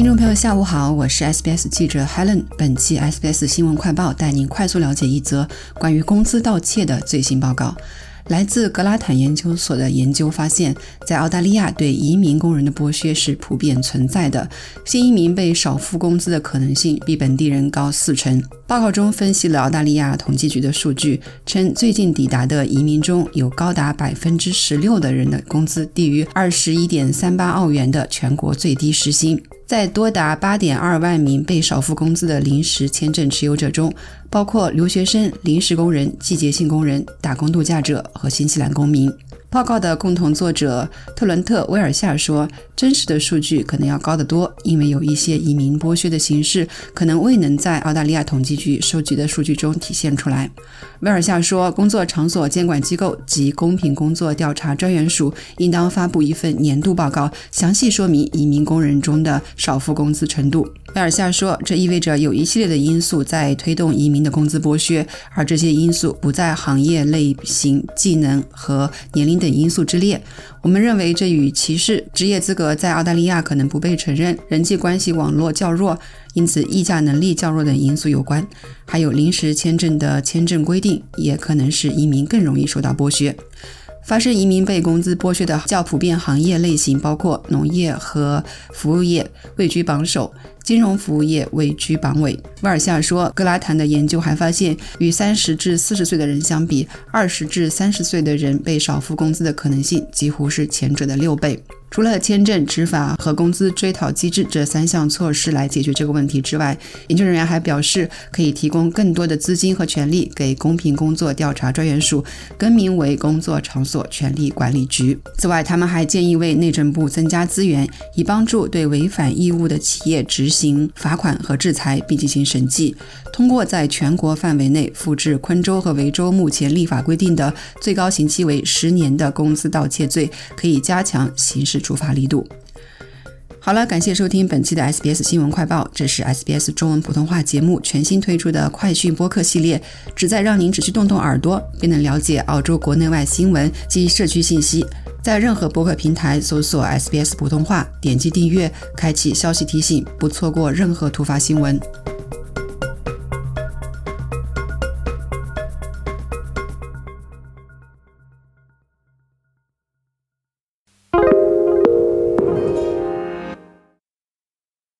听众朋友，下午好，我是 SBS 记者 Helen。本期 SBS 新闻快报带您快速了解一则关于工资盗窃的最新报告。来自格拉坦研究所的研究发现，在澳大利亚对移民工人的剥削是普遍存在的，新移民被少付工资的可能性比本地人高四成。报告中分析了澳大利亚统计局的数据，称最近抵达的移民中有高达百分之十六的人的工资低于二十一点三八澳元的全国最低时薪。在多达八点二万名被少付工资的临时签证持有者中，包括留学生、临时工人、季节性工人、打工度假者和新西兰公民。报告的共同作者特伦特·威尔夏说：“真实的数据可能要高得多，因为有一些移民剥削的形式可能未能在澳大利亚统计局收集的数据中体现出来。”威尔夏说：“工作场所监管机构及公平工作调查专员署应当发布一份年度报告，详细说明移民工人中的少付工资程度。”威尔夏说：“这意味着有一系列的因素在推动移民的工资剥削，而这些因素不在行业类型、技能和年龄等因素之列。我们认为这与歧视、职业资格在澳大利亚可能不被承认、人际关系网络较弱，因此议价能力较弱等因素有关。还有临时签证的签证规定也可能使移民更容易受到剥削。”发生移民被工资剥削的较普遍行业类型包括农业和服务业，位居榜首。金融服务业位居榜尾。威尔夏说，格拉坦的研究还发现，与三十至四十岁的人相比，二十至三十岁的人被少付工资的可能性几乎是前者的六倍。除了签证执法和工资追讨机制这三项措施来解决这个问题之外，研究人员还表示，可以提供更多的资金和权力给公平工作调查专员署，更名为工作场所权利管理局。此外，他们还建议为内政部增加资源，以帮助对违反义务的企业执行。罚款和制裁，并进行审计。通过在全国范围内复制昆州和维州目前立法规定的最高刑期为十年的工资盗窃罪，可以加强刑事处罚力度。好了，感谢收听本期的 SBS 新闻快报，这是 SBS 中文普通话节目全新推出的快讯播客系列，旨在让您只需动动耳朵，便能了解澳洲国内外新闻及社区信息。在任何播客平台搜索 SBS 普通话，点击订阅，开启消息提醒，不错过任何突发新闻。